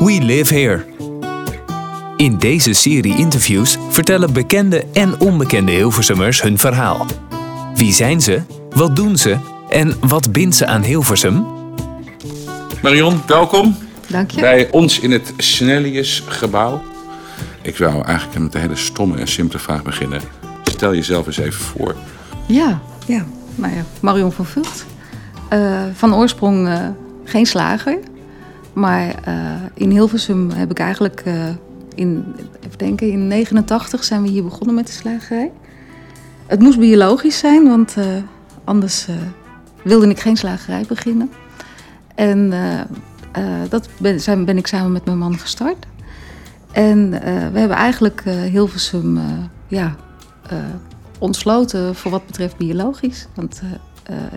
We Live Here. In deze serie interviews vertellen bekende en onbekende Hilversummers hun verhaal. Wie zijn ze? Wat doen ze? En wat bindt ze aan Hilversum? Marion, welkom Dank je. bij ons in het Snellius gebouw. Ik wou eigenlijk met een hele stomme en simpele vraag beginnen. Stel jezelf eens even voor. Ja, ja. Nou ja, Marion van Vught. Eh, van oorsprong eh, geen slager. Maar eh, in Hilversum heb ik eigenlijk eh, in, even denken, in 89 zijn we hier begonnen met de slagerij. Het moest biologisch zijn, want eh, anders eh, wilde ik geen slagerij beginnen. En dat ben, ben ik samen met mijn man gestart. En we hebben eigenlijk Hilversum ja, ontsloten voor wat betreft biologisch. Want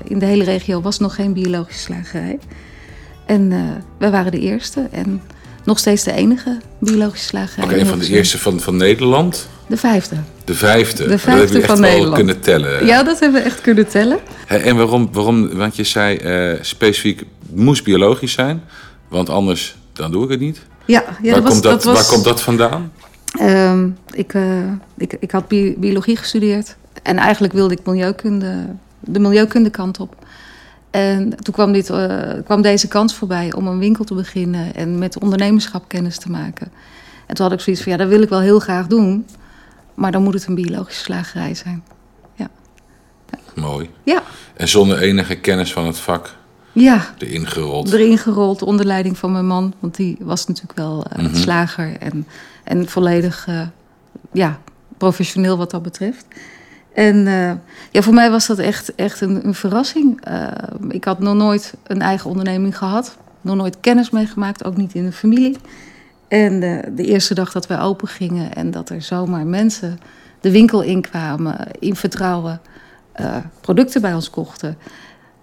in de hele regio was nog geen biologische slagerij. En eh wij waren de eerste en nog steeds de enige biologische slagerij. Ook in een van de eerste van, van Nederland. De vijfde. De vijfde. De dat vijfde heb je echt wel Nederland. kunnen tellen. Ja, dat hebben we echt kunnen tellen. En waarom, waarom? Want je zei eh, specifiek, moest biologisch zijn. Want anders, dan doe ik het niet. Ja, ja waar, dat was, komt dat, dat was, waar komt dat vandaan? Ehm, ik, eh, ik, ik had bi- biologie gestudeerd. En eigenlijk wilde ik milieukunde, de milieukundekant op. En toen kwam, dit, eh, kwam deze kans voorbij om een winkel te beginnen en met ondernemerschap kennis te maken. En toen had ik zoiets van, ja, dat wil ik wel heel graag doen. Maar dan moet het een biologische slagerij zijn. Mooi. Ja, En zonder enige kennis van het vak ja erin gerold. erin gerold onder leiding van mijn man. Want die was natuurlijk wel eh, Mhm. slager en, en volledig eh, ja, professioneel wat dat betreft. En ja, voor mij was dat echt, echt een, een verrassing. Eh, ik had nog nooit een eigen onderneming gehad. Nog nooit kennis meegemaakt, ook niet in de familie. En eh, de eerste dag dat wij open gingen en dat er zomaar mensen de winkel inkwamen, in vertrouwen, eh, producten bij ons kochten.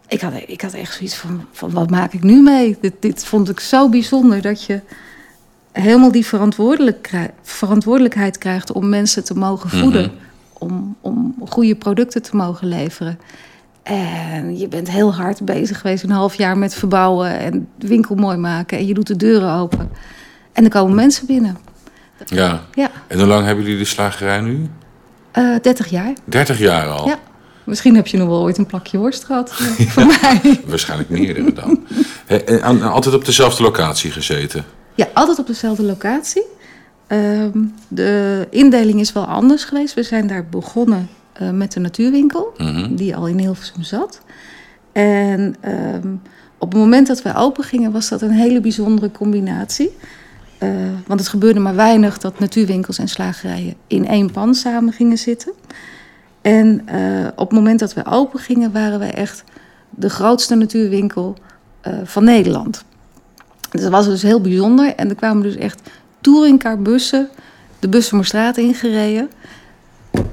Ik had, ik had echt zoiets van, van wat maak ik nu mee? Dit, dit vond ik zo bijzonder dat je helemaal die verantwoordelijk verantwoordelijkheid krijgt om mensen te mogen voeden. Mhm. Om, om goede producten te mogen leveren. En je bent heel hard bezig geweest, een half jaar met verbouwen en de winkel mooi maken. En je doet de deuren open. En er komen mensen binnen. Ja. Ja, En hoe lang hebben jullie de slagerij nu? eh 30 jaar. 30 jaar al. Ja. Misschien heb je nog wel ooit een plakje worst gehad eh, van mij. Waarschijnlijk meerdere dan. En altijd op dezelfde locatie gezeten. Ja, altijd op dezelfde locatie. Ehm, de indeling is wel anders geweest. We zijn daar begonnen eh, met de natuurwinkel, Mhm. die al in Hilversum zat. En ehm, op het moment dat wij open gingen, was dat een hele bijzondere combinatie. Eh, want het gebeurde maar weinig dat natuurwinkels en slagerijen in één pan samen gingen zitten. En eh, op het moment dat we open gingen, waren wij echt de grootste natuurwinkel van Nederland. Dus dat was dus heel bijzonder. En er kwamen dus echt touringcarbussen de Bussemerstraat ingereden.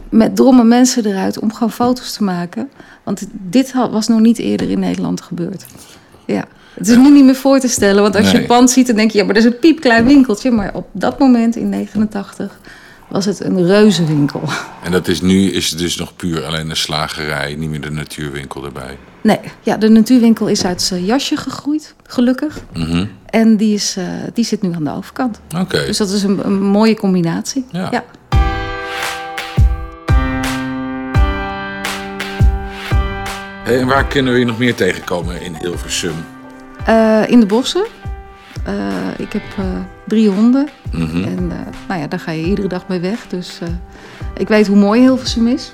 Met drommen mensen eruit om gewoon foto's te maken. Want dit had- was nog niet eerder in Nederland gebeurd. Ja. Het is nu niet meer voor te stellen. Want als je het pand ziet, dan denk je... ja, maar dat is een piepklein winkeltje. Maar op dat moment, in 89, was het een reuzenwinkel. En dat is nu is het dus nog puur alleen de slagerij, niet meer de natuurwinkel erbij. Nee, ja, de natuurwinkel is uit zijn jasje gegroeid, gelukkig. Mhm. En die, is, eh, die zit nu aan de overkant. Oké. Dus dat is een, een mooie combinatie. Ja. ja. Hey, en waar kunnen we je nog meer tegenkomen in Hilversum? Eh, in de bossen. Eh, ik heb drie honden. Mhm. En nou ja, daar ga je iedere dag mee weg. Dus ik weet hoe mooi Hilversum is.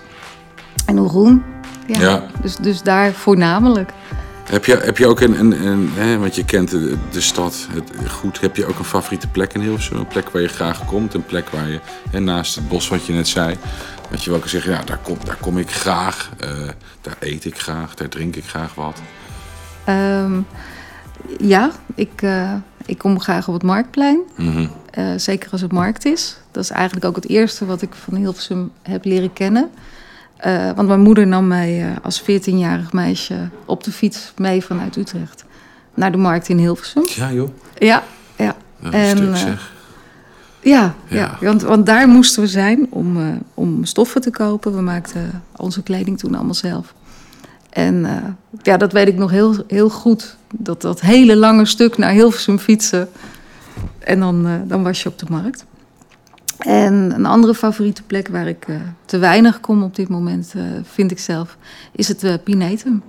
En hoe groen. Ja. Ja. Dus, dus daar voornamelijk. Heb je, heb je ook een, een, een hè, want je kent de, de stad het, goed, heb je ook een favoriete plek in Hilversum? Een plek waar je graag komt, een plek waar je, hè, naast het bos wat je net zei, dat je wel kan zeggen, ja, daar kom, daar kom ik graag, eh, daar eet ik graag, daar drink ik graag wat. Ehm, ja, ik, eh, ik kom graag op het Marktplein. Mhm. Eh, zeker als het markt is. Dat is eigenlijk ook het eerste wat ik van Hilversum heb leren kennen. Eh, want mijn moeder nam mij eh, als 14-jarig meisje op de fiets mee vanuit Utrecht naar de markt in Hilversum. Ja joh, Ja, ja. dat een En, stuk eh, zeg. Ja, Ja. ja. Want, want daar moesten we zijn om, om stoffen te kopen. We maakten onze kleding toen allemaal zelf. En ja, dat weet ik nog heel, heel goed. Dat, dat hele lange stuk naar Hilversum fietsen. En dan, uh, dan was je op de markt. En een andere favoriete plek waar ik uh, te weinig kom op dit moment, uh, vind ik zelf, is het uh, Pinetum.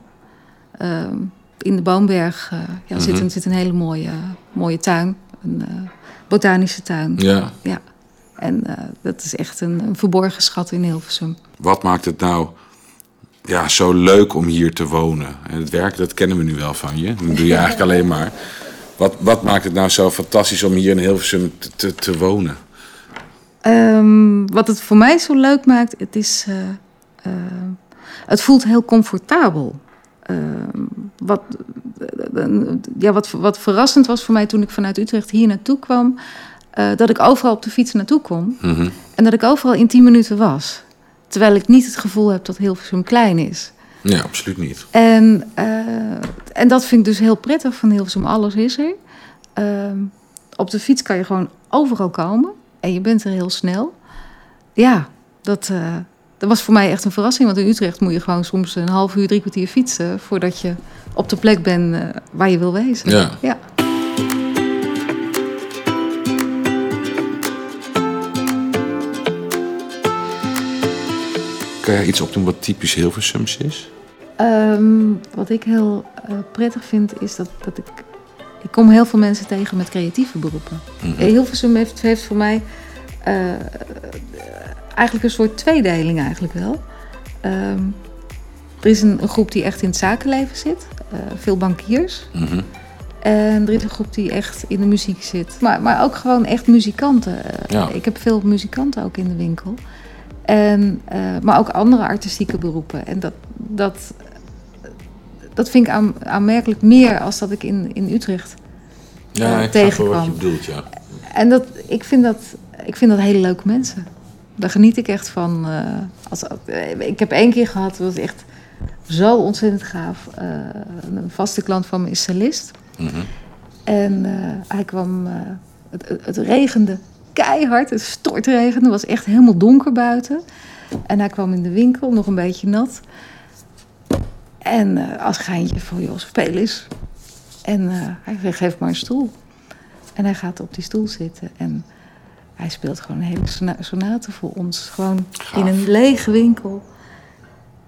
Ehm, in de Boomberg ja, mm -hmm. zit, een, zit een hele mooie, mooie tuin, een botanische tuin. Ja. ja. En dat is echt een, een, verborgen schat in Hilversum. Wat maakt het nou ja, zo leuk om hier te wonen? En het werk, dat kennen we nu wel van je. Dat doe je eigenlijk alleen maar. Wat, wat maakt het nou zo fantastisch om hier in Hilversum te, te, te wonen? Um, wat het voor mij zo leuk maakt, het is. Uh, uh, het voelt heel comfortabel. Uh, wat, ja, wat, wat verrassend was voor mij toen ik vanuit Utrecht hier naartoe kwam, dat ik overal op de fiets naartoe kon. Mm -hmm. En dat ik overal in 10 minuten was. Terwijl ik niet het gevoel heb dat Hilversum klein is. Ja, absoluut niet. En, en dat vind ik dus heel prettig van Hilversum. Alles is er. Ehm, op de fiets kan je gewoon overal komen. En je bent er heel snel. Ja, dat, uh, dat was voor mij echt een verrassing. Want in Utrecht moet je gewoon soms een half uur, drie kwartier fietsen... voordat je op de plek bent uh, waar je wil wezen. Ja. ja. Kan jij iets opdoen wat typisch Hilversums is? Um, wat ik heel uh, prettig vind, is dat, dat ik ik kom heel veel mensen tegen met creatieve beroepen. Mhm. Hilversum heeft, heeft voor mij uh, eigenlijk een soort tweedeling eigenlijk wel. Um, er is een, een, groep die echt in het zakenleven zit. Uh, veel bankiers. Mhm. En er is een groep die echt in de muziek zit. Maar, maar ook gewoon echt muzikanten. Ja. Ik heb veel muzikanten ook in de winkel. En, uh, maar ook andere artistieke beroepen. En dat, dat, dat vind ik aan, aanmerkelijk meer als dat ik in, in Utrecht Ja, uh, ik snap wel wat tegenkwam. je bedoelt, ja. En dat, ik, vind dat, ik vind dat hele leuke mensen. Daar geniet ik echt van. Uh, als, uh, ik heb één keer gehad, dat was echt zo ontzettend gaaf. Een vaste klant van me is cellist. Mhm. En hij kwam, het, het, het regende keihard, het stortregende, het was echt helemaal donker buiten. En hij kwam in de winkel, nog een beetje nat. En uh, als geintje van, joh, speel eens. En uh, hij zei, geef maar een stoel. En hij gaat op die stoel zitten en hij speelt gewoon een hele sonate voor ons. Gewoon Gaaf. in een lege winkel.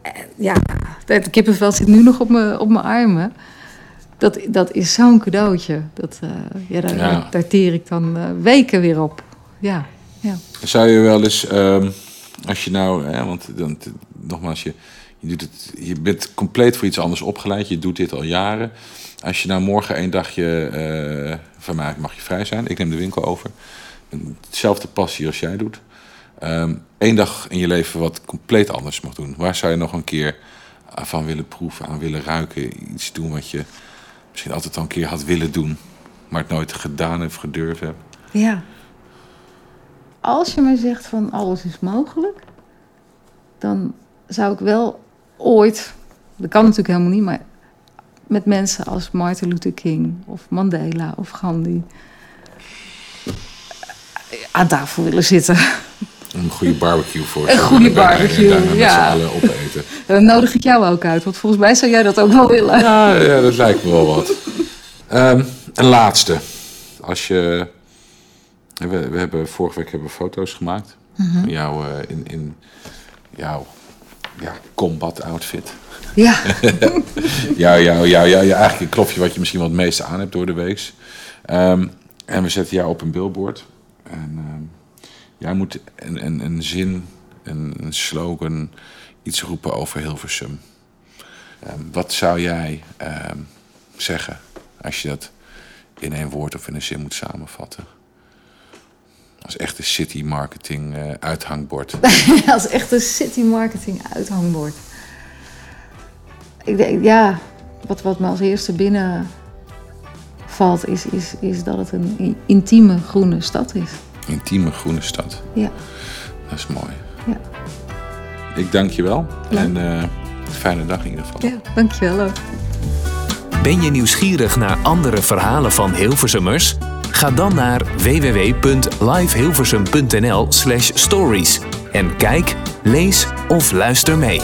En ja, het kippenvel zit nu nog op mijn, op mijn armen. Dat, dat is zo'n cadeautje. Dat, uh, ja, daar, Ja. daar teer ik dan weken weer op. Ja, ja. Zou je wel eens, ehm, als je nou, hè, want dan, nogmaals, je, je, doet het, je bent compleet voor iets anders opgeleid, je doet dit al jaren. Als je nou morgen één dagje eh, van mij mag je vrij zijn, ik neem de winkel over. Hetzelfde passie als jij doet. Ehm Eén dag in je leven wat compleet anders mag doen. Waar zou je nog een keer van willen proeven, aan willen ruiken? Iets doen wat je misschien altijd al een keer had willen doen, maar het nooit gedaan hebt, gedurfd hebt. ja. Als je mij zegt van alles is mogelijk, dan zou ik wel ooit, dat kan natuurlijk helemaal niet, maar met mensen als Martin Luther King of Mandela of Gandhi aan tafel willen zitten. Een goede barbecue voor. Een goede barbecue, En daarna met ja. allen opeten. Dan nodig ik jou ook uit, want volgens mij zou jij dat ook wel willen. Ja, ja, dat lijkt me wel wat. Ehm, een laatste. Als je... We, we hebben, vorige week hebben we foto's gemaakt. Van jou eh, in, in jouw ja, combat outfit. Ja, jouw, jouw, jouw, ja, eigenlijk een knopje wat je misschien wel het meeste aan hebt door de week. Ehm, en we zetten jou op een billboard. En ehm, jij moet een, een, een zin, een, een slogan, iets roepen over Hilversum. Ehm, wat zou jij zeggen als je dat in één woord of in een zin moet samenvatten? Als echte city marketing eh, uithangbord. als echte city marketing uithangbord. Ik denk, ja, wat, wat me als eerste binnen valt, is, is, is dat het een intieme groene stad is. Intieme groene stad. Ja, Dat is mooi. ja. Ik dank je wel. Ja. En eh, fijne dag in ieder geval. ja dankjewel ook. Ben je nieuwsgierig naar andere verhalen van Hilversummers? Ga dan naar www.livehilversum.nl/stories en kijk, lees of luister mee.